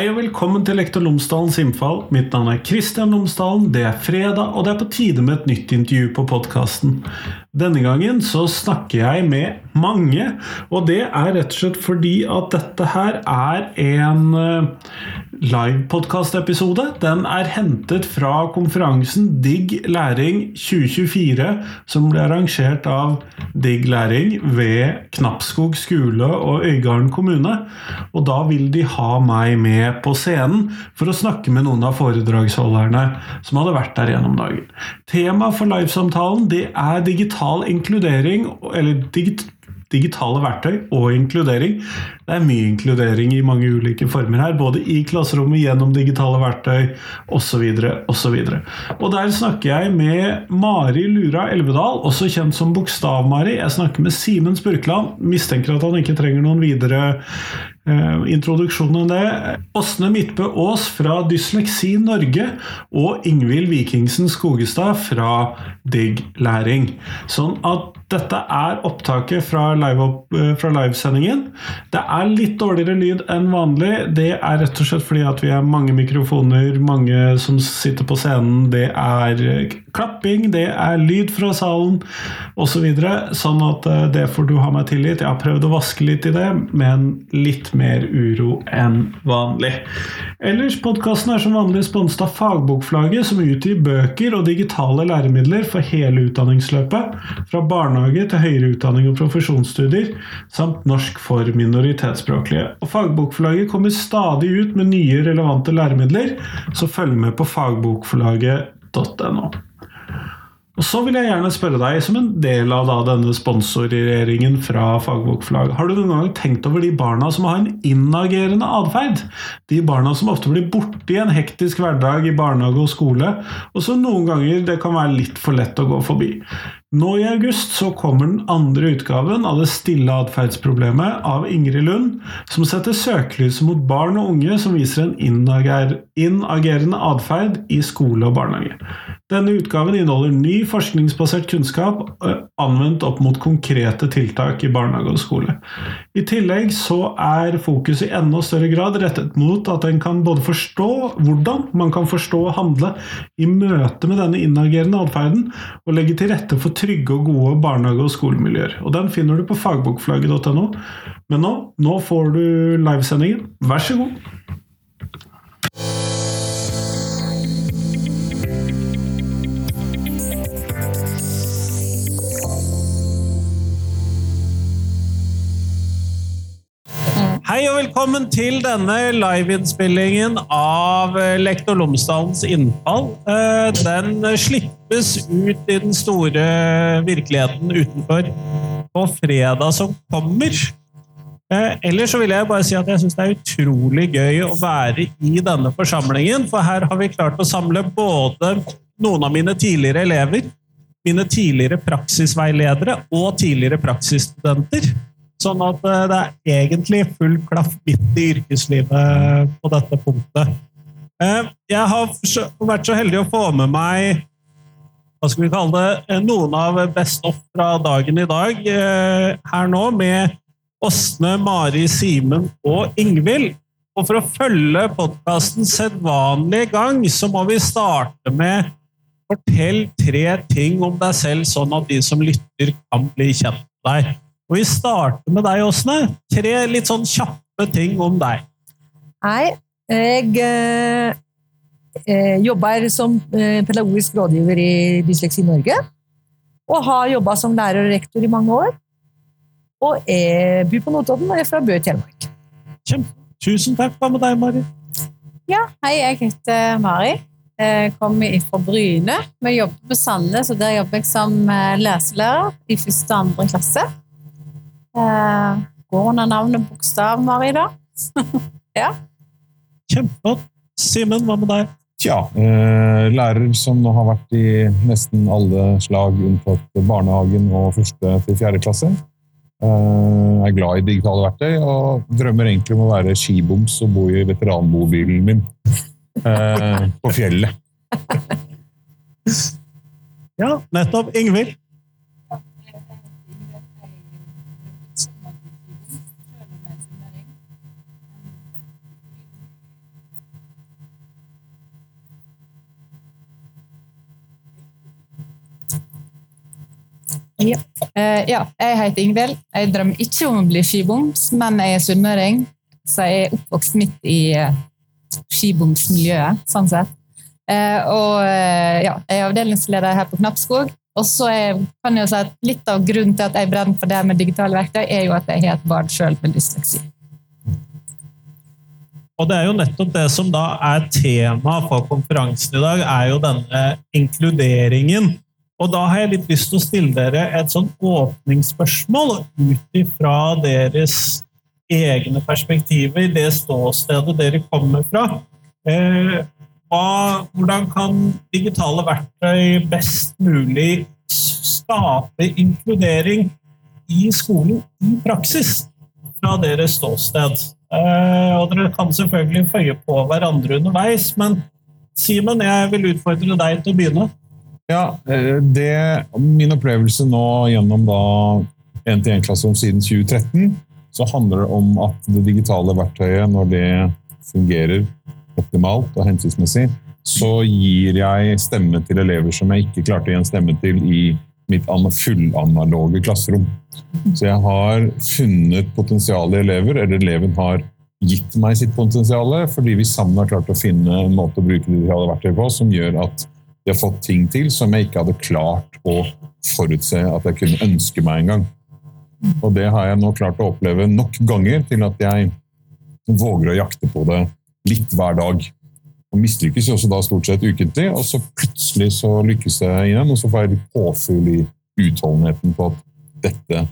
Hei og velkommen til Lektor Lomsdalens innfall. Mitt navn er Kristian Lomsdalen. Det er fredag, og det er på tide med et nytt intervju på podkasten. Denne gangen så snakker jeg med mange, og det er rett og slett fordi at dette her er en eh, livepodkast-episode. Den er hentet fra konferansen Digg læring 2024, som ble arrangert av Digg læring ved Knappskog skole og Øygarden kommune. Og da vil de ha meg med på scenen for å snakke med noen av foredragsholderne som hadde vært der gjennom dagen. Temaet for livesamtalen det er digital inkludering, eller digit digitale verktøy og inkludering. Det er mye inkludering i mange ulike former her, både i klasserommet, gjennom digitale verktøy osv. osv. Og der snakker jeg med Mari Lura Elvedal, også kjent som Bokstav-Mari. Jeg snakker med Simen Spurkland. Mistenker at han ikke trenger noen videre Eh, introduksjonen det. Åsne Midtbø Aas fra Dysleksi Norge og Ingvild Vikingsen Skogestad fra Digg Læring. Sånn at dette er opptaket fra, live eh, fra livesendingen. Det er litt dårligere lyd enn vanlig. Det er rett og slett fordi at vi er mange mikrofoner, mange som sitter på scenen. Det er klapping, det er lyd fra salen osv. så videre, sånn at eh, det får du ha meg tilgitt. Jeg har prøvd å vaske litt i det, men litt mer uro enn vanlig. Ellers, podkasten er som vanlig sponset av Fagbokflagget, som utgir bøker og digitale læremidler for hele utdanningsløpet, fra barnehage til høyere utdanning og profesjonsstudier, samt norsk for minoritetsspråklige. Og Fagbokflagget kommer stadig ut med nye, relevante læremidler, så følg med på fagbokforlaget.no. Og Så vil jeg gjerne spørre deg, som en del av da, denne sponsorregjeringen fra Fagbokforlag, har du noen gang tenkt over de barna som har en inagerende atferd? De barna som ofte blir borte i en hektisk hverdag i barnehage og skole, og som noen ganger det kan være litt for lett å gå forbi. Nå i august så kommer den andre utgaven av Det stille atferdsproblemet av Ingrid Lund, som setter søkelyset mot barn og unge som viser en inagerende atferd i skole og barnehage. Denne utgaven inneholder ny forskningsbasert kunnskap anvendt opp mot konkrete tiltak i barnehage og skole. I tillegg så er fokuset i enda større grad rettet mot at en kan både forstå hvordan man kan forstå og handle i møte med denne inagerende atferden, og legge til rette for trygge og gode barnehage- og skolemiljøer. Og Den finner du på fagbokflagget.no. Men nå, nå får du livesendingen. Vær så god! Hei og velkommen til denne liveinnspillingen av Lektor Lomsdalens innfall. Eh, den slippes ut i den store virkeligheten utenfor på fredag som kommer. Eh, ellers så vil jeg bare si at jeg syns det er utrolig gøy å være i denne forsamlingen, for her har vi klart å samle både noen av mine tidligere elever, mine tidligere praksisveiledere og tidligere praksisstudenter. Sånn at eh, det er egentlig full klaff midt i yrkeslivet på dette punktet. Eh, jeg har vært så heldig å få med meg hva skal vi kalle det, eh, noen av Best Off fra dagen i dag her nå, med Åsne, Mari, Simen og Ingvild. Og for å følge podkasten sedvanlig gang, så må vi starte med Fortell tre ting om deg selv, sånn at de som lytter, kan bli kjent med deg. Og vi starter med deg, Åsne. Tre litt sånn kjappe ting om deg. Hei. Jeg eh, eh jobber som eh, pedagogisk rådgiver i Dysleksi Norge. Og har jobba som lærer og rektor i mange år. Og jeg bor på Notodden og er fra Bø i Telemark. Tusen takk. Hva med deg, Mari? Ja, hei, jeg heter Mari. Jeg kommer fra Bryne. Vi jobber på Sandnes, og der jobber jeg som eh, leselærer i første og andre klasse. Eh, går under navnet Bokstav-Mari, da. ja. Kjempeflott. Simen, hva med deg? Tja, eh, lærer som har vært i nesten alle slag unntatt barnehagen og første til fjerde klasse. Eh, er glad i digitale verktøy og drømmer egentlig om å være skiboms og bo i veteranbobilen min eh, på fjellet. ja, nettopp. Ingvild? Eh, ja, jeg heter Ingvild. Jeg drømmer ikke om å bli skiboms, men jeg er sunnmøring, så jeg er oppvokst midt i eh, skibomsmiljøet, sånn sett. Uh, og uh, ja, jeg er avdelingsleder her på Knappskog. Og så kan jeg jo si at litt av grunnen til at jeg brenner for det med digitale verktøy, er jo at jeg har et barn sjøl med dysleksi. Og det er jo nettopp det som da er tema for konferansen i dag, er jo denne inkluderingen. Og da har jeg litt lyst til å stille dere et sånn åpningsspørsmål ut ifra deres egne perspektiver, det ståstedet dere kommer fra. Eh, hva, hvordan kan digitale verktøy best mulig skape inkludering i skolen i praksis fra deres ståsted? Eh, og dere kan selvfølgelig føye på hverandre underveis, men Simen, jeg vil utfordre deg til å begynne. Ja, eh, det, Min opplevelse nå gjennom da 1-til-1-klasserom siden 2013, så handler det om at det digitale verktøyet, når det fungerer optimalt og hensiktsmessig, så gir jeg stemme til elever som jeg ikke klarte å gi en stemme til i mitt ana- fullanaloge klasserom. Så jeg har funnet potensial i elever, eller eleven har gitt meg sitt potensial, fordi vi sammen har klart å finne en måte å bruke det digitale verktøy på som gjør at de har fått ting til som jeg ikke hadde klart å forutse at jeg kunne ønske meg en gang. Og det har jeg nå klart å oppleve nok ganger til at jeg våger å jakte på det litt hver dag. Og mislykkes jo også da stort sett ukentlig, og så plutselig så lykkes jeg igjen, og så får jeg litt påfyll i utholdenheten på at dette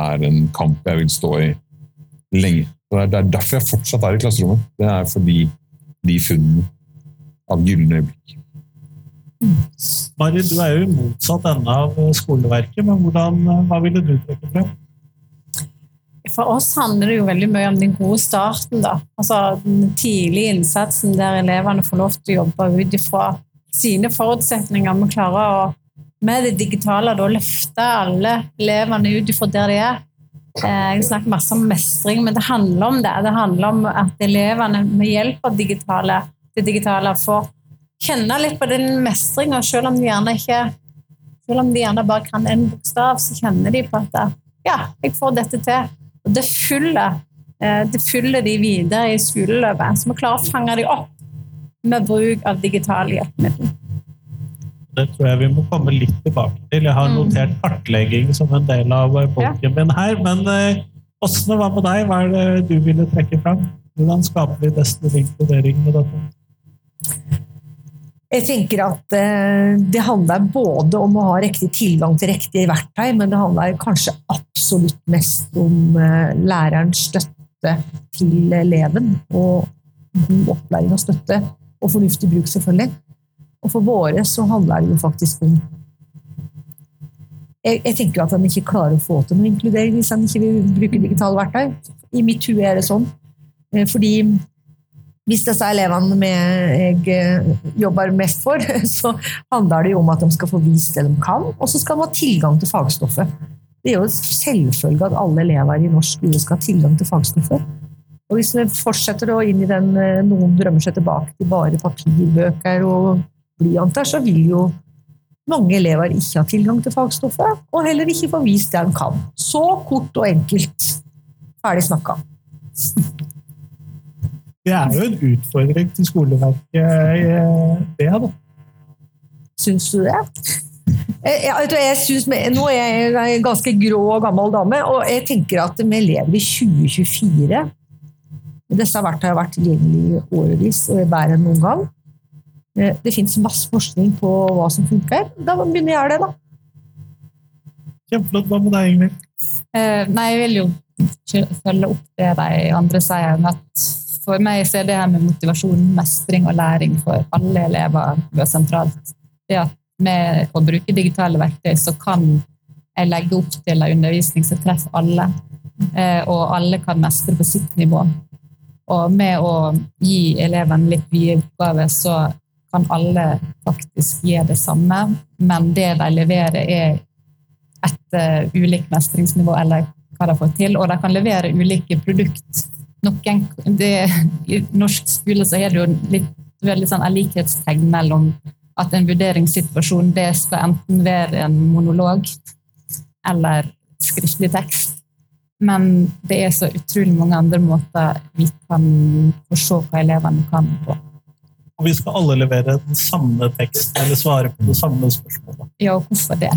er en kamp jeg vil stå i lenge. Og det er derfor jeg fortsatt er i klasserommet. Det er fordi de funnene av gylne øyeblikk. Mari, du er jo i motsatt ende av skoleverket, men hvordan, hva ville du trekke frem? For oss handler det jo veldig mye om den gode starten. da. Altså Den tidlige innsatsen der elevene får lov til å jobbe ut ifra sine forutsetninger. Vi klarer å med det digitale da løfte alle elevene ut ifra der de er. Eh, Jeg snakker masse om mestring, men det handler om det. Det handler om at elevene med hjelp av digitale, det digitale får kjenne litt på den mestringa, selv om de gjerne ikke selv om de gjerne bare kan en bokstav, så kjenner de på at ja, jeg får dette til. Og det fyller, eh, det fyller de videre i skoleløpet. Så vi klarer å fange dem opp med bruk av digitale hjelpemidler. Det tror jeg vi må komme litt tilbake til. Jeg har Mm. notert kartlegging som en del av boken ja. min her. Men eh, Åsne, hva med deg? Hva er det du ville trekke fram? Hvordan skaper vi best inkludering med dette? Jeg tenker at eh, det handler både om å ha riktig tilgang til riktige verktøy, men det handler kanskje absolutt mest om eh, lærerens støtte til eleven. Og god opplæring og støtte, og fornuftig bruk, selvfølgelig. Og for våre så handler det jo faktisk om jeg, jeg tenker at en ikke klarer å få til noe inkludering hvis en ikke vil bruke digitale verktøy. I mitt hue er det sånn. Eh, Fordi hvis disse elevene med jeg eh, jobber mest for, så handler det jo om at de skal få vist det de kan, og så skal de ha tilgang til fagstoffet. Det er jo selvfølgelig at alle elever i norsk skole skal ha tilgang til fagstoffet. Og hvis vi fortsetter å inn i den eh, noen drømmer seg tilbake til bare papirbøker og blyanter, så vil jo mange elever ikke ha tilgang til fagstoffet, og heller ikke få vist det de kan. Så kort og enkelt. Ferdig snakka. Det er jo en utfordring til skoleverket, eh, det. da. Syns du det? Jeg, jeg, jeg synes, nå er jeg en ganske grå og gammel dame, og jeg tenker at vi lever i 2024. Disse verktøyene har vært tilgjengelige i årevis og er bedre enn noen gang. Eh, Det finnes masse forskning på hva som funker. Da begynner jeg begynne å gjøre det, da. Kjempeflott. Hva med deg, Ingvild? Eh, nei, jeg vil jo følge opp det de andre sier. om at For meg så er det her med motivasjon, mestring og læring for alle elever er sentralt. Det at med å bruke digitale verktøy, så kan jeg legge opp til en undervisning som treffer alle. Eh, og alle kan mestre på sitt nivå. Og med å gi eleven litt vide oppgaver, så kan alle faktisk gi det samme, men det de leverer, er et ulikt mestringsnivå eller hva de får til, og de kan levere ulike produkt. Noen, det, I norsk skole så er det jo litt, veldig sånn likhetstegn mellom at en vurderingssituasjon det skal enten være en monolog, eller skriftlig tekst. Men det er så utrolig mange andre måter vi kan få se hva elevene kan på. Og vi skal alle levere den samme teksten eller svare på det samme spørsmålet. Ja, og hvorfor det?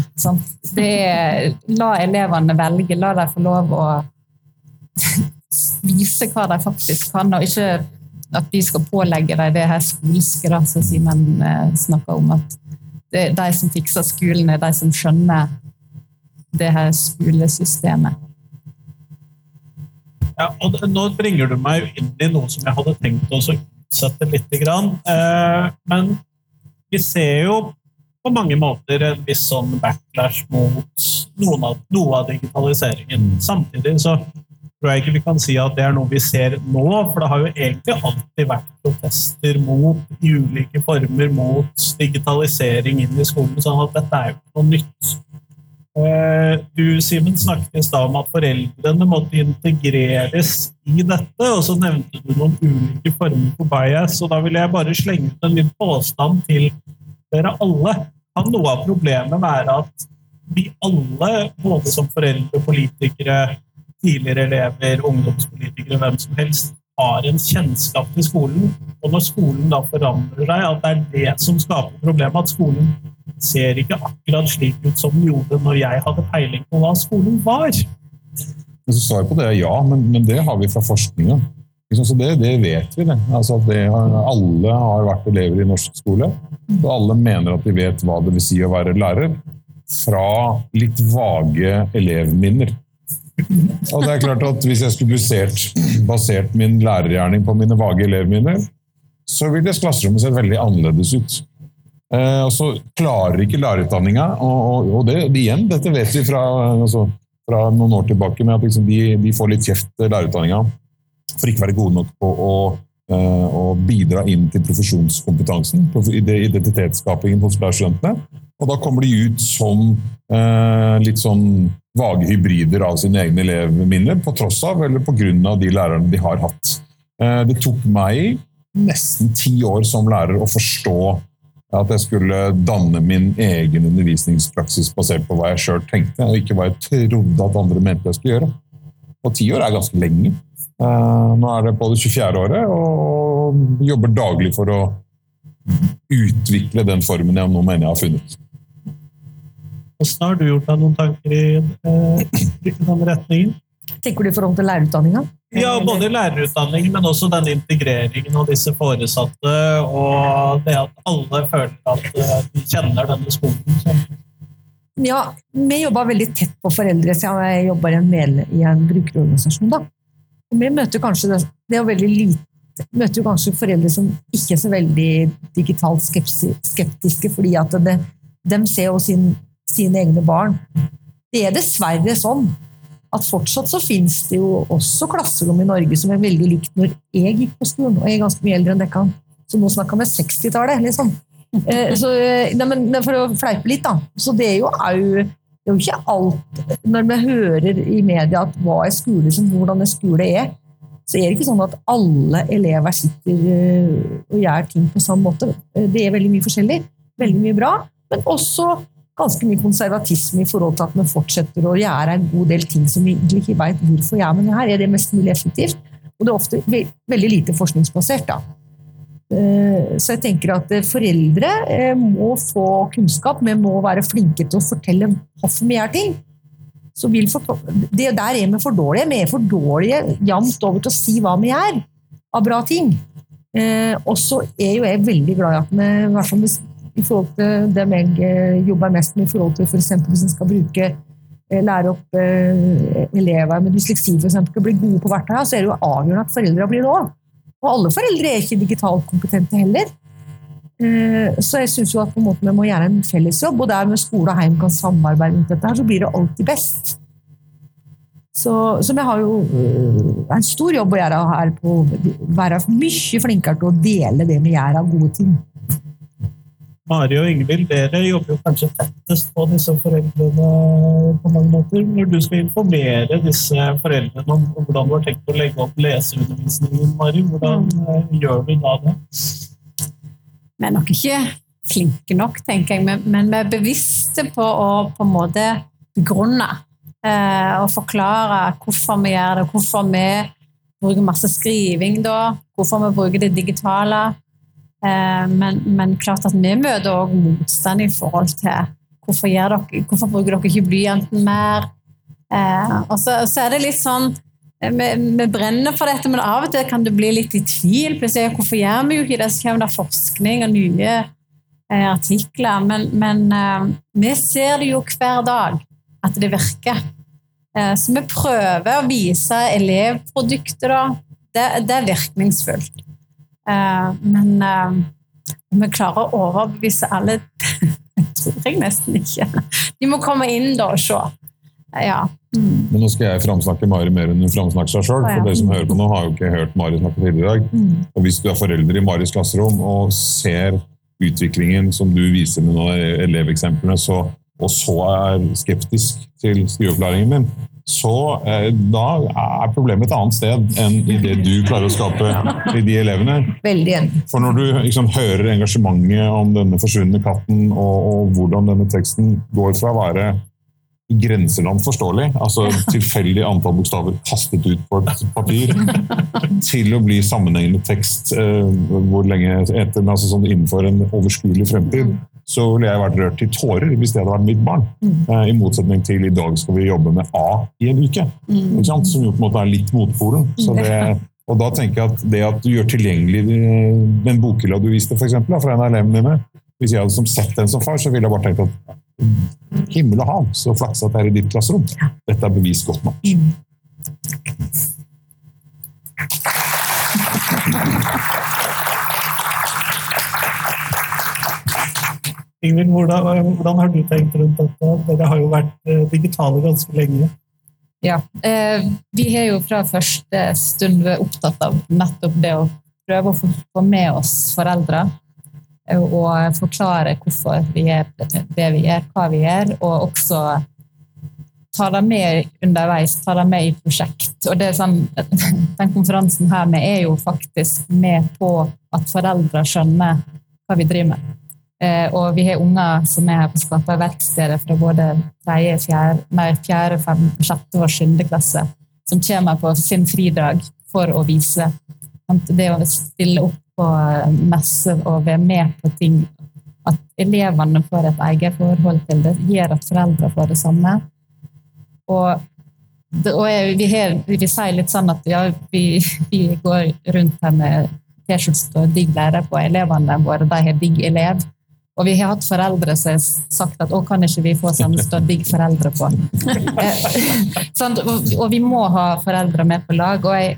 Det er, la elevene velge, la dem få lov å vise hva de faktisk kan, og ikke at vi skal pålegge dem det her skolske da, som Simen eh, snakker om. At det er de som fikser skolen, er de som skjønner det her skolesystemet. Ja, og nå bringer du meg inn i noe som jeg hadde tenkt å utsette litt. Eh, men vi ser jo på mange måter en viss sånn backlash mot noe av digitaliseringen. Samtidig så tror jeg ikke vi kan si at det er noe vi ser nå, for det har jo egentlig alltid vært protester mot i ulike former mot digitalisering inn i skolen, sånn at dette er jo ikke noe nytt. Eh, du Simen, snakket i stad om at foreldrene måtte integreres i dette, og så nevnte du noen ulike former for bias. og Da vil jeg bare slenge ut en liten påstand til dere alle. Kan noe av problemet være at vi alle, både som foreldre, politikere, tidligere elever, ungdomspolitikere, hvem som helst, har en kjennskap til skolen, og når skolen da forandrer seg, at det er det som skaper problemet, at skolen ser ikke akkurat slik ut som den gjorde når jeg hadde peiling på hva skolen var. Svaret på det er ja, men, men, det har vi fra forskninga. Så det, det, vet vi. det. Altså det alle har vært elever i norsk skole. Og alle mener at de vet hva det vil si å være lærer. Fra litt vage elevminner. Og det er klart at Hvis jeg skulle basert, basert min lærergjerning på mine vage elevminner, så ville klasserommet sett veldig annerledes ut. Eh, og så klarer ikke lærerutdanninga, og, og det, igjen, dette vet vi fra, altså, fra noen år tilbake, med at liksom de, de, får litt kjeft, eh, lærerutdanninga, for ikke å være gode nok på å, uh, å bidra inn til profesjonskompetansen, identitetsskapingen hos lærerstudentene. Og da kommer de ut som eh, litt sånn vage hybrider av sine egne elevminner, på tross av eller på grunn av de lærerne de har hatt. Eh, det tok meg nesten ti år som lærer å forstå at jeg skulle danne min egen undervisningspraksis basert på hva jeg sjøl tenkte, og ikke hva jeg trodde at andre mente jeg skulle gjøre. Og ti år er ganske lenge. Eh, nå er det på det 24. året og jobber daglig for å utvikle den formen jeg nå mener jeg har funnet. Hvordan har du gjort deg noen tanker i, eh, i den retningen? Tenker du i forhold til lærerutdanninga? Ja, både lærerutdanning, men også den integreringen av disse foresatte. Og det at alle føler at eh, de kjenner denne skolen. Ja, vi jobba veldig tett på foreldre, så jeg jobber i en, i en brukerorganisasjon. da. Og vi møter kanskje det, det er veldig lite, møter jo kanskje foreldre som ikke er så veldig digitalt skeptiske, fordi at det, de ser jo sin, sine egne barn. Det er dessverre sånn at fortsatt så finnes det jo også klasserom i Norge som er veldig likt når jeg gikk på skolen, og jeg er ganske mye eldre enn dere. Så nå snakker vi 60-tallet, liksom. Eh, så, eh, nei, men for å fleipe litt, da. Så det er jo, au det er jo ikke alt Når vi hører i media at hva er skole som hvordan en skole er, så er det ikke sånn at alle elever sitter eh, og gjør ting på samme måte. Det er veldig mye forskjellig. Veldig mye bra. Men også ganske mye konservatisme i forhold til at vi fortsetter å gjøre en god del ting som vi egentlig ikke vet hvorfor gjør men her. Er det mest mulig effektivt? Og det er ofte veldig lite forskningsbasert. da. Eh, så jeg tenker at eh, foreldre eh, må få kunnskap, vi må være flinke til å fortelle hvorfor vi gjør ting. Så for, det Der er vi for dårlige. Vi er for dårlige jevnt over til å si hva vi gjør av bra ting. Og så er jo jeg veldig glad i at vi, i forhold til det jeg eh, jobber mest med, i forhold til f.eks. hvis en skal bruke eh, lære opp eh, elever med dysleksi for eksempel, bli gode på verktøyene, så er det jo avgjørende at foreldre blir det òg. Og alle foreldre er ikke digitalt kompetente heller. Så jeg syns at vi må gjøre en fellesjobb, og der med skole og heim kan samarbeide rundt dette, her, så blir det alltid best. Så, så vi har jo en stor jobb å gjøre her på å være mye flinkere til å dele det vi gjør av gode ting. Mari og Ingvild, dere jobber jo kanskje tettest på disse foreldrene på mange måter. Når du skal informere disse foreldrene om hvordan du har tenkt å legge opp leseundervisningen, Mari, hvordan eh, gjør vi da det? Vi er nok ikke flinke nok, tenker jeg, men vi er bevisste på å på en måte begrunne eh, og forklare hvorfor vi gjør det, hvorfor vi bruker masse skriving da, hvorfor vi bruker det digitale. Eh, men, men klart at vi møter også motstand i forhold til hvorfor, dere, hvorfor bruker dere ikke blyanten mer? Eh, og så, så er det litt sånn eh, vi, vi brenner for dette, men av og til kan du bli litt i tvil. Plutselig, hvorfor gjør vi jo ikke det? Så kommer det forskning og nye artikler. Men, men vi ser det jo hver dag at det virker. Så vi prøver å vise elevproduktet, da. Det, det er virkningsfullt. Eh, men eh, om vi klarer å overbevise alle, det tror jeg nesten ikke. De må komme inn da og se. Ja. Mm. Men nå skal jeg framsnakke Mari mer enn hun framsnakker seg sjøl. For dere som hører på nå, har jo ikke hørt Mari snakke tidligere i dag. Mm. Og hvis du er forelder i Maris klasserom og ser utviklingen som du viser med noen av eleveksemplene, så, og så er skeptisk til skriveopplæringen din, så eh, da er problemet et annet sted enn i det du klarer å skape i de elevene. Veldig enig. For når du liksom hører engasjementet om denne forsvunne katten, og, og hvordan denne teksten går fra å være grenseland forståelig, altså tilfeldig antall bokstaver kastet ut på et papir, til å bli sammenhengende tekst uh, hvor lenge etter, men altså sånn innenfor en overskuelig fremtid, så ville jeg vært rørt til tårer hvis det hadde vært mitt barn. Eh, I motsetning til i dag skal vi jobbe med A i en uke, sant? som jo på en måte er litt motpolen. Så det, og da tenker jeg at det at du gjør tilgjengelig eh, den bokhylla du viste eksempel, fra en av elevene dine, hvis jeg hadde som sett den som far, så ville jeg bare tenkt at himmel og hav, så flaks at det er i ditt klasserom. Dette er bevis godt nok. Ingvild, hvordan, hvordan har du tenkt rundt dette? Dere har jo vært eh, digitale ganske lenge. Ja. Eh, vi har jo fra første stund vært opptatt av nettopp det å prøve å få få med oss foreldre. Og forklare hvorfor vi gjør det vi gjør, hva vi gjør, og også ta dem med underveis, ta dem med i prosjekt. Og det er sånn, Den konferansen her vi er jo faktisk med på at foreldre skjønner hva vi driver med. Eh, og vi har unger som er her på Skaperverkstedet fra både tredje, fjerde, nei, fjerde, fem, sjette og 7. klasse, som kommer på sin fridag for å vise. Det å stille opp på messer og være med på ting, at elevene får et eget forhold til det, gjør at foreldre får det samme. Og, det, og vi, her, vi sier litt sånn at ja, vi, vi går rundt her med T-skjorte og digg lærer på elevene våre, de har digg elev. Og vi har hatt foreldre som har sagt at å, kan ikke vi få sånn stå digg foreldre på? sånn, og, og vi må ha foreldre med på lag. Og jeg,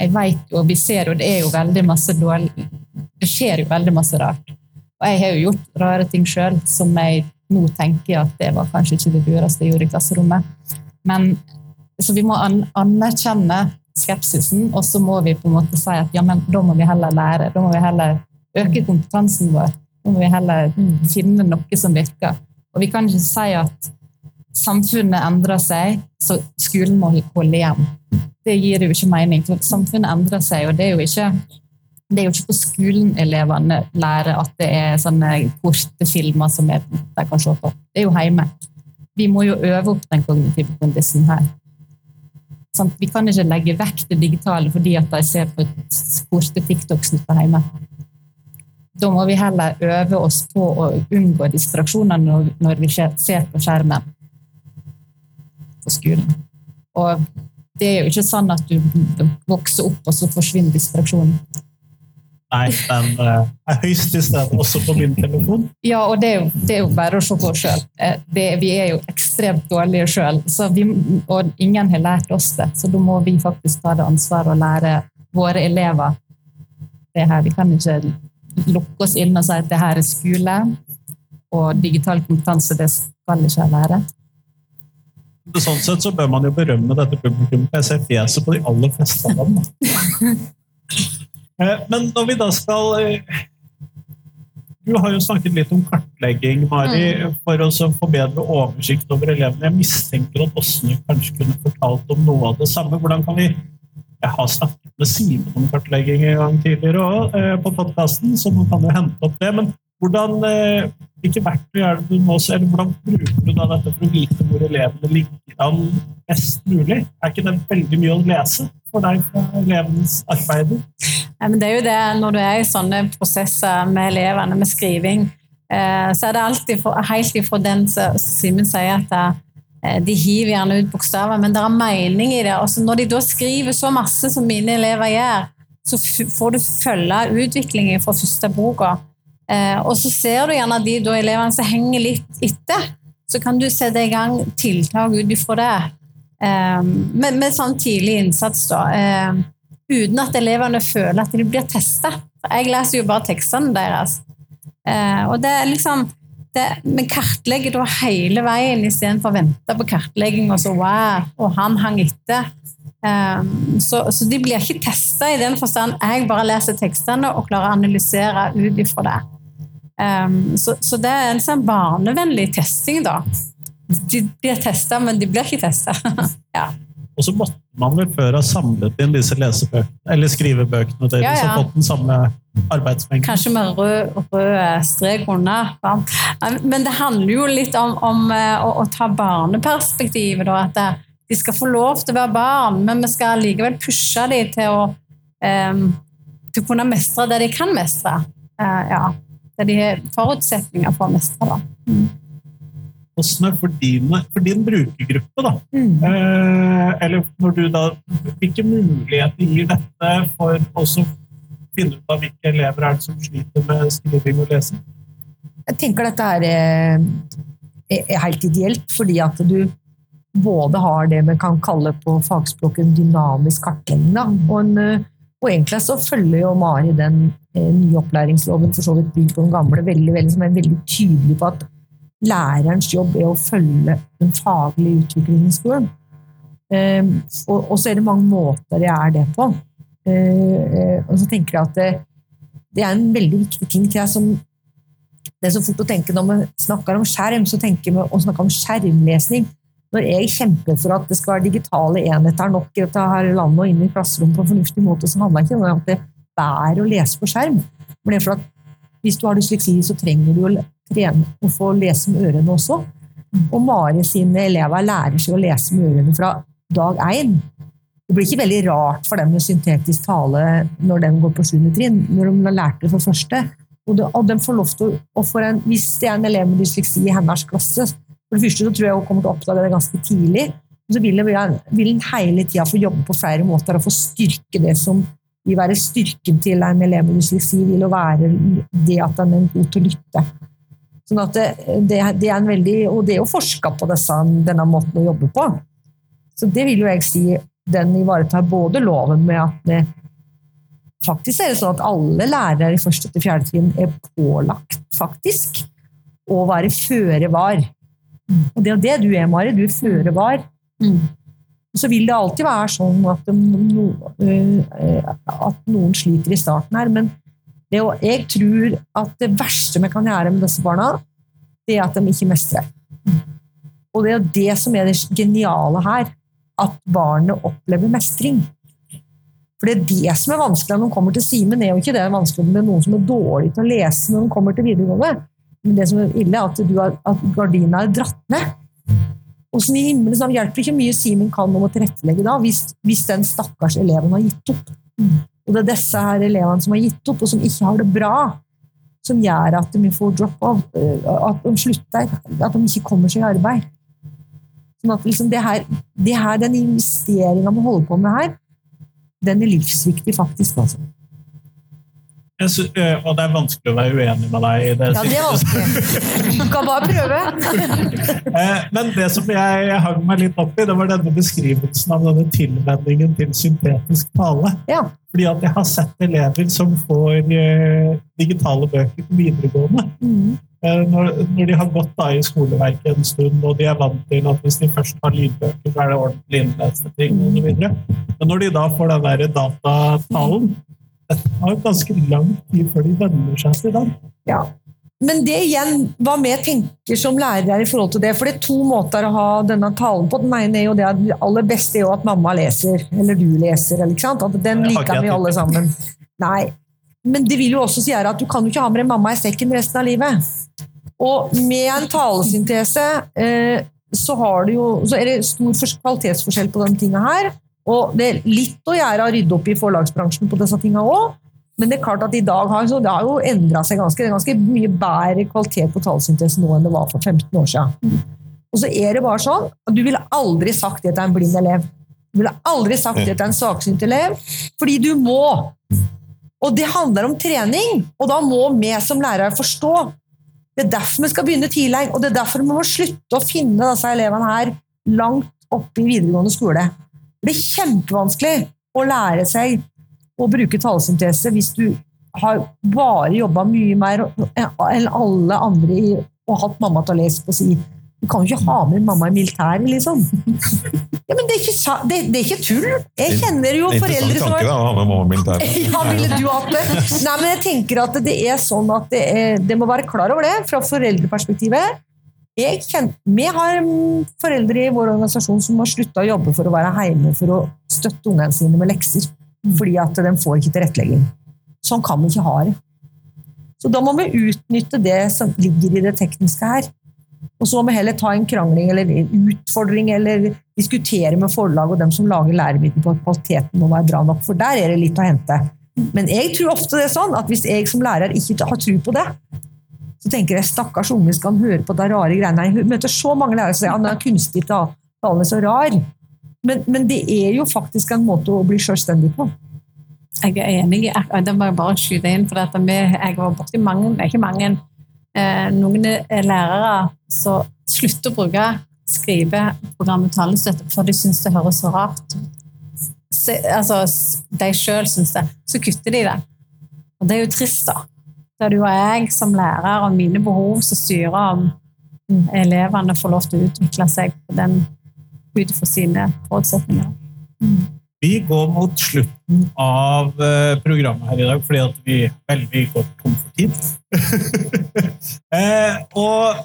jeg vet jo, vi ser jo, det er jo veldig masse dårlig Det skjer jo veldig masse rart. Og jeg har jo gjort rare ting sjøl som jeg nå tenker at det var kanskje ikke det lureste jeg gjorde i klasserommet. Men så vi må an anerkjenne skepsisen, og så må vi på en måte si at ja, men da må vi heller lære. Da må vi heller øke kompetansen vår. Da må vi heller finne noe som virker. Og vi kan ikke si at samfunnet endrer seg, så skolen må holde igjen. Det gir jo ikke mening. for Samfunnet endrer seg, og det er jo ikke det er jo ikke på skolen elevene lærer at det er sånne korte filmer som de kan se på. Det er jo hjemme. Vi må jo øve opp den kognitive kondisen her. Sånn, vi kan ikke legge vekk det digitale fordi at de ser på korte TikTok-snutter hjemme. Da må vi heller øve oss på å unngå distraksjoner når, vi ser på skjermen på skolen. Og det er jo ikke sånn at du vokser opp, og så forsvinner distraksjonen. Nei, den uh, er høyst til stede også på min telefon. Ja, og det er jo, det er jo bare å se på oss sjøl. Vi er jo ekstremt dårlige sjøl, og ingen har lært oss det. Så da må vi faktisk ta det ansvaret og lære våre elever det her. Vi kan ikke lukke oss inn og si at det her er skole, og digital kompetanse det skal ikke jeg lære. Sånn sett så bør man jo berømme dette publikummet. Jeg ser fjeset på de aller fleste av dem. Eh, Men når vi da skal eh, Du har jo snakket litt om kartlegging, Mari, for å få bedre oversikt over elevene. Jeg mistenker at Åsne kanskje kunne fortalt om noe av det samme. Hvordan kan vi Jeg har snakket med Simen om kartlegging en gang tidligere også, eh, på podkasten, så man kan jo hente opp det. Men hvordan, eh, hvilke verktøy er det du nå ser, eller hvordan bruker du da dette for å vite hvor elevene ligger an best mulig? Er ikke det veldig mye å lese for deg fra elevenes arbeider? Ja, det er jo det, når du er i sånne prosesser med elevene, med skriving, eh, så er det alltid for, helt ifra den som Simen sier at eh, de hiver gjerne ut bokstaver, men det er mening i det. Og når de da skriver så masse som mine elever gjør, så får du følge utviklingen fra første boka. Eh, og så ser du gjerne de elevene som henger litt etter, så kan du sette i gang tiltak ut ifra det. Eh, med, med sånn tidlig innsats, da. Eh, uten at elevene føler at de blir testa. Jeg leser jo bare tekstene deres. Eh, og det er liksom Vi kartlegger da hele veien istedenfor å vente på kartlegging og så wow, og han hang etter. Um, så, så de blir ikke testa i den forstand jeg bare leser tekstene og klarer å analysere ut ifra det. Um, så, så det er en sånn barnevennlig testing, da. De blir testa, men de blir ikke testa. ja. Og så måtte man vel før ha samlet inn disse lesebøkene, eller skrivebøkene deres, Ja, ja. og fått den samme arbeidsmengden. Kanskje med rød, rød strek under. Men det handler jo litt om, om eh, å, å ta barneperspektivet. Da, at de skal få lov til å være barn, men vi skal likevel pushe dem til å, um, til å kunne mestre det de kan mestre. Uh, ja. Det de har forutsetninger for å mestre. Da. Hvordan er for, dine, for din brukergruppe, da? Mm. Eh, eller når du da Hvilke muligheter gir dette for også å finne ut av hvilke elever er det som sliter med skriving og lesing? Jeg tenker dette er, eh, er helt ideelt, fordi at du både har det vi kan kalle på fagspråket en dynamisk kartlegging. Og, en, eh, og egentlig så følger jo Mari den eh, nye opplæringsloven for så vidt bygd på den gamle, veldig, veldig, som er veldig tydelig på at lærerens jobb er å følge den faglige utviklingen i skolen. Eh, og, så er det mange måter det er det på. Eh, eh, og så tenker jeg at det, det er en veldig viktig ting til jeg som det er så fort å tenke Når vi snakker om skjerm, så tenker vi å snakke om skjermlesning. Når jeg kjemper for at det skal være digitale enheter nok i dette her landet og inn i klasserommet på en fornuftig måte, så handler det ikke om at det er å lese på skjerm. Men det er for at hvis du har dysleksi, så trenger du å trene å få lese med ørene også. Og Mari sine elever lærer seg å lese med ørene fra dag én. Det blir ikke veldig rart for dem med syntetisk tale når de går på 7. trinn, når de har lært det for første. Og, de, og de får lov til å, få en, Hvis det er en elev med dysleksi i hennes klasse, for det første så tror jeg hun kommer til å oppdage det ganske tidlig, og så vil en hele tida få jobbe på flere måter og få styrke det som vil være styrken til en elev med dysleksi, vil jo være det at den er god til å lytte. Sånn at det, det, det er en veldig, Og det er jo forska på disse, denne måten å jobbe på. Så det vil jo jeg si den ivaretar både loven med at det, faktisk er det sånn at alle lærere i første til fjerde trinn er pålagt faktisk å være føre var. Og det er jo det du er, Mari. Du er føre var. Mm. Og så vil det alltid være sånn at, no, eh, at noen sliter i starten her, men det, jeg tror at det verste vi kan gjøre med disse barna, det er at de ikke mestrer. Og det er det som er det geniale her, at barnet opplever mestring. For det er det som er vanskelig når de kommer til Simen. er jo ikke det vanskelig med det er noen som er dårlig til å lese når de kommer til videregående. Men det som er ille, er at, du har, at gardina er dratt ned. Åssen i himmelen så hjelper ikke mye Simen kan om å tilrettelegge da, hvis, hvis den stakkars eleven har gitt opp. Og det er disse her elevene som har gitt opp, og som ikke har det bra, som gjør at de får drop-off, at de slutter, at de ikke kommer seg i arbeid. Sånn at liksom det her, det her, den investeringa vi holder på med her, den er livsviktig, faktisk. Altså. Jeg sy eh, og det er vanskelig å være uenig med deg i det. Ja, det er vanskelig. Du kan bare prøve. Eh, Men det som jeg hang meg litt opp i, det var denne beskrivelsen av denne tilvenningen til syntetisk tale. Ja. Fordi at jeg har sett elever som får digitale bøker på videregående. Mm. Eh, Når, når de har gått da i skoleverket en stund, og de er vant til at hvis de først har lydbøker, så er det ordentlig innleste ting osv. Men når de da får den der datatalen Det tar ganske lang tid før de venner seg til den. Ja. Men det igjen, hva vi tenker som lærere i forhold til det, for det er to måter å ha denne talen på. Den ene er jo det at det aller beste er jo at mamma leser, eller du leser, eller ikke sant? At den liker vi alle sammen. Nei. men det vil jo også si at du kan jo ikke ha med deg mamma i sekken resten av livet. Og med en talesyntese eh, så, har du jo, så er det stor kvalitetsforskjell på de tinga her. Og det er litt å gjøre å rydde opp i forlagsbransjen på disse tinga òg. Men det er klart at i dag har, det har jo endra seg ganske. Det er ganske mye bedre kvalitet på talesyntese nå enn det var for 15 år siden. Og så er det bare sånn at du ville aldri sagt det til en blind elev. Du ville aldri sagt det til en svaksynt elev, fordi du må. Og det handler om trening, og da må vi som lærere forstå. Det er derfor vi skal begynne tidlig, og det er derfor vi må slutte å finne disse elevene her langt oppe i videregående skole. Det er kjempevanskelig å lære seg å bruke talesyntese hvis du har bare jobba mye mer enn alle andre i, og hatt mamma til å lese på si. Du kan jo ikke ha med mamma i militæret, liksom. Ja, men det er ikke, det, det er ikke tull. Jeg kjenner jo foreldre Interessant som tanke, har å ha med mamma militær. ja, ville du hatt det? Nei, men jeg tenker at det er sånn at det, er, det må være klar over det fra foreldreperspektivet. Jeg kjenner, vi har mm, foreldre i vår organisasjon som har slutta å jobbe for å være hjemme for å støtte ungene sine med lekser, fordi at de får ikke tilrettelegging. Sånn kan vi ikke ha det. Så da må vi utnytte det som ligger i det tekniske her. Og så må vi heller ta en krangling eller en utfordring eller diskutere med forlag og dem som lager læremidler på at kvaliteten må være bra nok, for der er det litt å hente. Men jeg tror ofte det er sånn at hvis jeg som lærer ikke har tro på det, så tenker jeg stakkars unge skal han høre på de rare greiene. Jeg møter så mange lærere som sier han er kunstig talende tale så rar. Men, men det er jo faktisk en måte å bli selvstendig på. Jeg er enig i det. må jeg bare skyte inn. for. Jeg var borti mange, ikke mange, eh, noen er lærere som slutter å bruke skriveprogrammet talestøtte for de syns det høres så rart. Altså, de sjøl syns det. Så kutter de det. Og det er jo trist, da. Da er det jo jeg som lærer og mine behov som styrer om elevene får lov til å utvikle seg på den ut fra sine forutsetninger. Vi går mot slutten av eh, programmet her i dag, fordi at vi, veldig går tom for tid. eh, og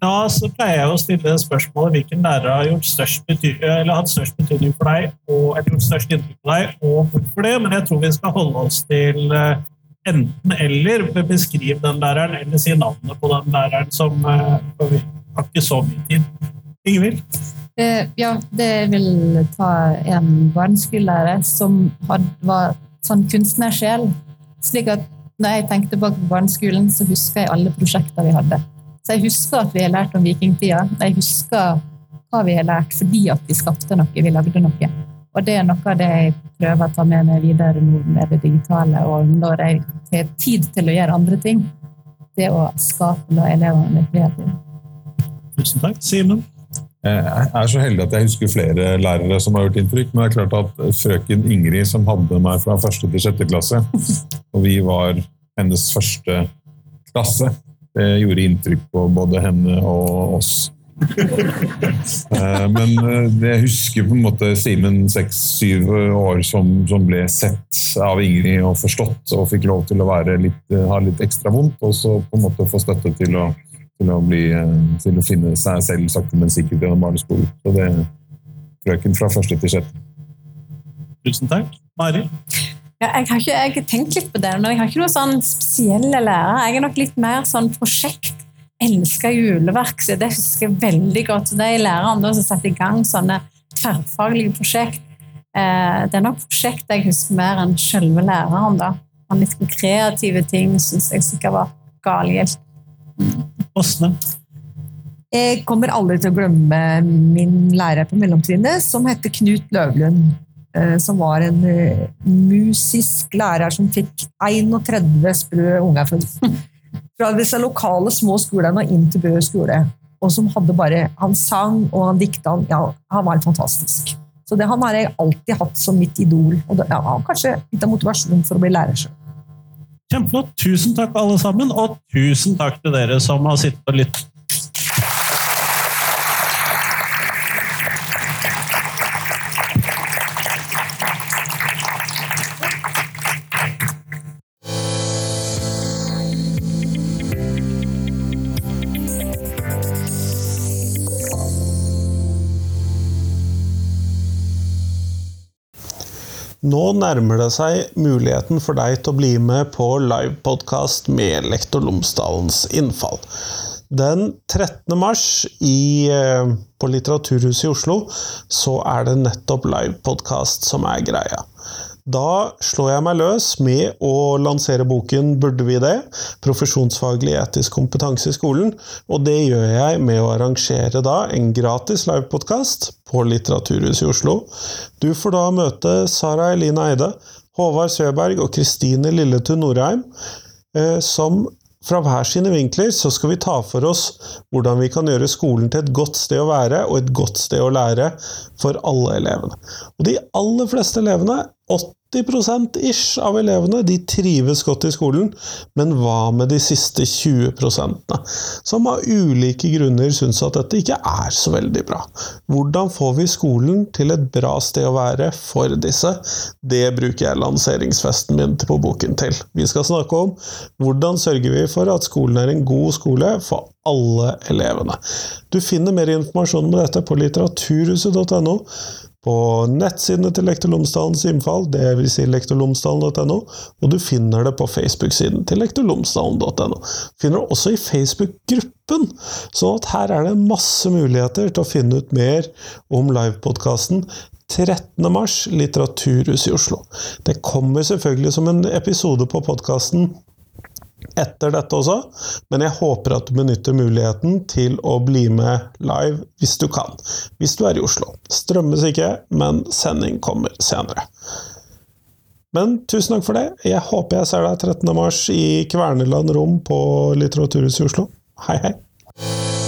da så pleier jeg å stille spørsmålet hvilken lærer har gjort størst eller hatt størst betydning for deg, og, eller gjort størst inntrykk på deg, og hvorfor det. Men jeg tror vi skal holde oss til eh, enten eller. Beskriv den læreren, eller si navnet på den læreren, som eh, vi har ikke så mye tid. Ingvild? Eh, ja, det vil ta en barneskolelærer som var sånn kunstnersjel. Slik at når jeg tenkte tilbake på barneskolen, så husker jeg alle prosjekter vi hadde. Så jeg husker at vi har lært om vikingtida. Jeg husker hva vi har lært fordi at vi skapte noe, vi lagde noe. Og det er noe av det jeg prøver å ta med meg videre nå med det digitale, og når jeg har tid til å gjøre andre ting. Det å skape la elevene flere kreative. Tusen takk. Simen? Jeg er så heldig at jeg husker flere lærere som har gjort inntrykk, men det er klart at frøken Ingrid, som hadde meg fra første til sjette klasse, og vi var hennes første klasse, det gjorde inntrykk på både henne og oss. Eh, Men eh, jeg husker på en måte Simen seks-syv år som, som ble sett av Ingrid og forstått, og fikk lov til å være litt, eh, ha litt ekstra vondt, og så på en måte få støtte til å til å, bli, til å finne seg selv sakte, men sikkert gjennom barneskolen. Så det er frøken fra første til sjette. Tusen takk. Mari? Ja, jeg, har ikke, jeg har tenkt litt på det, men jeg har ikke noen sånn spesielle lærere. Jeg er nok litt mer sånn prosjekt. Elsker juleverk, så det husker jeg veldig godt. Det er læreren som setter i gang sånne tverrfaglige prosjekt. Eh, det er nok prosjekt jeg husker mer enn selve læreren. da. Og litt kreative ting syns jeg sikkert var galgjeldt. Åsne? Jeg kommer aldri til å glemme min lærer på mellomtrinnet, som heter Knut Løvlund. eh, Som var en eh, musisk lærer som fikk 31 sprø unger fra, fra disse lokale små skolene og inn til Bø skole. Og som hadde bare Han sang og han dikta. Han, ja, han var fantastisk. Så det, han har jeg alltid hatt som mitt idol. Og det, ja, kanskje litt av motivasjonen for å bli lærer sjøl. Kjempeflott. Tusen takk, alle sammen. Og tusen takk til dere som har sittet og lyttet. Nå nærmer det seg muligheten for deg til å bli med på livepodkast med Lektor Lomsdalens innfall. Den 13. mars i, eh, på Litteraturhuset i Oslo så er det nettopp livepodkast som er greia. Da slår jeg meg løs med å lansere boken 'Burde vi det?' Profesjonsfaglig etisk kompetanse i skolen. Og det gjør jeg med å arrangere da en gratis livepodkast på Litteraturhuset i Oslo. Du får da møte Sara Eline Eide, Håvard Søberg og Kristine Lilletun Norheim, eh, som fra hver sine vinkler så skal vi ta for oss hvordan vi kan gjøre skolen til et godt sted å være og et godt sted å lære for alle elevene. Og de aller fleste elevene, 80 ish av elevene de trives godt i skolen, men hva med de siste 20% som av ulike grunner syns at dette ikke er så veldig bra? Hvordan får vi skolen til et bra sted å være for disse? Det bruker jeg lanseringsfesten min på boken til. Vi skal snakke om hvordan sørger vi for at skolen er en god skole for alle elevene. Du finner mer informasjon om dette på litteraturhuset.no på nettsidene til Lektor Lomsdalens innfall, dvs. Si lektorlomsdalen.no, og du finner det på Facebook-siden til lektorlomsdalen.no. Finner det også i Facebook-gruppen, så her er det masse muligheter til å finne ut mer om livepodkasten 13. mars, Litteraturhuset i Oslo. Det kommer selvfølgelig som en episode på podkasten etter dette også, men jeg håper at du benytter muligheten til å bli med live hvis du kan. Hvis du er i Oslo. Strømmes ikke, men sending kommer senere. Men tusen takk for det. Jeg håper jeg ser deg 13. mars i Kverneland Rom på Litteraturhuset i Oslo. Hei, hei!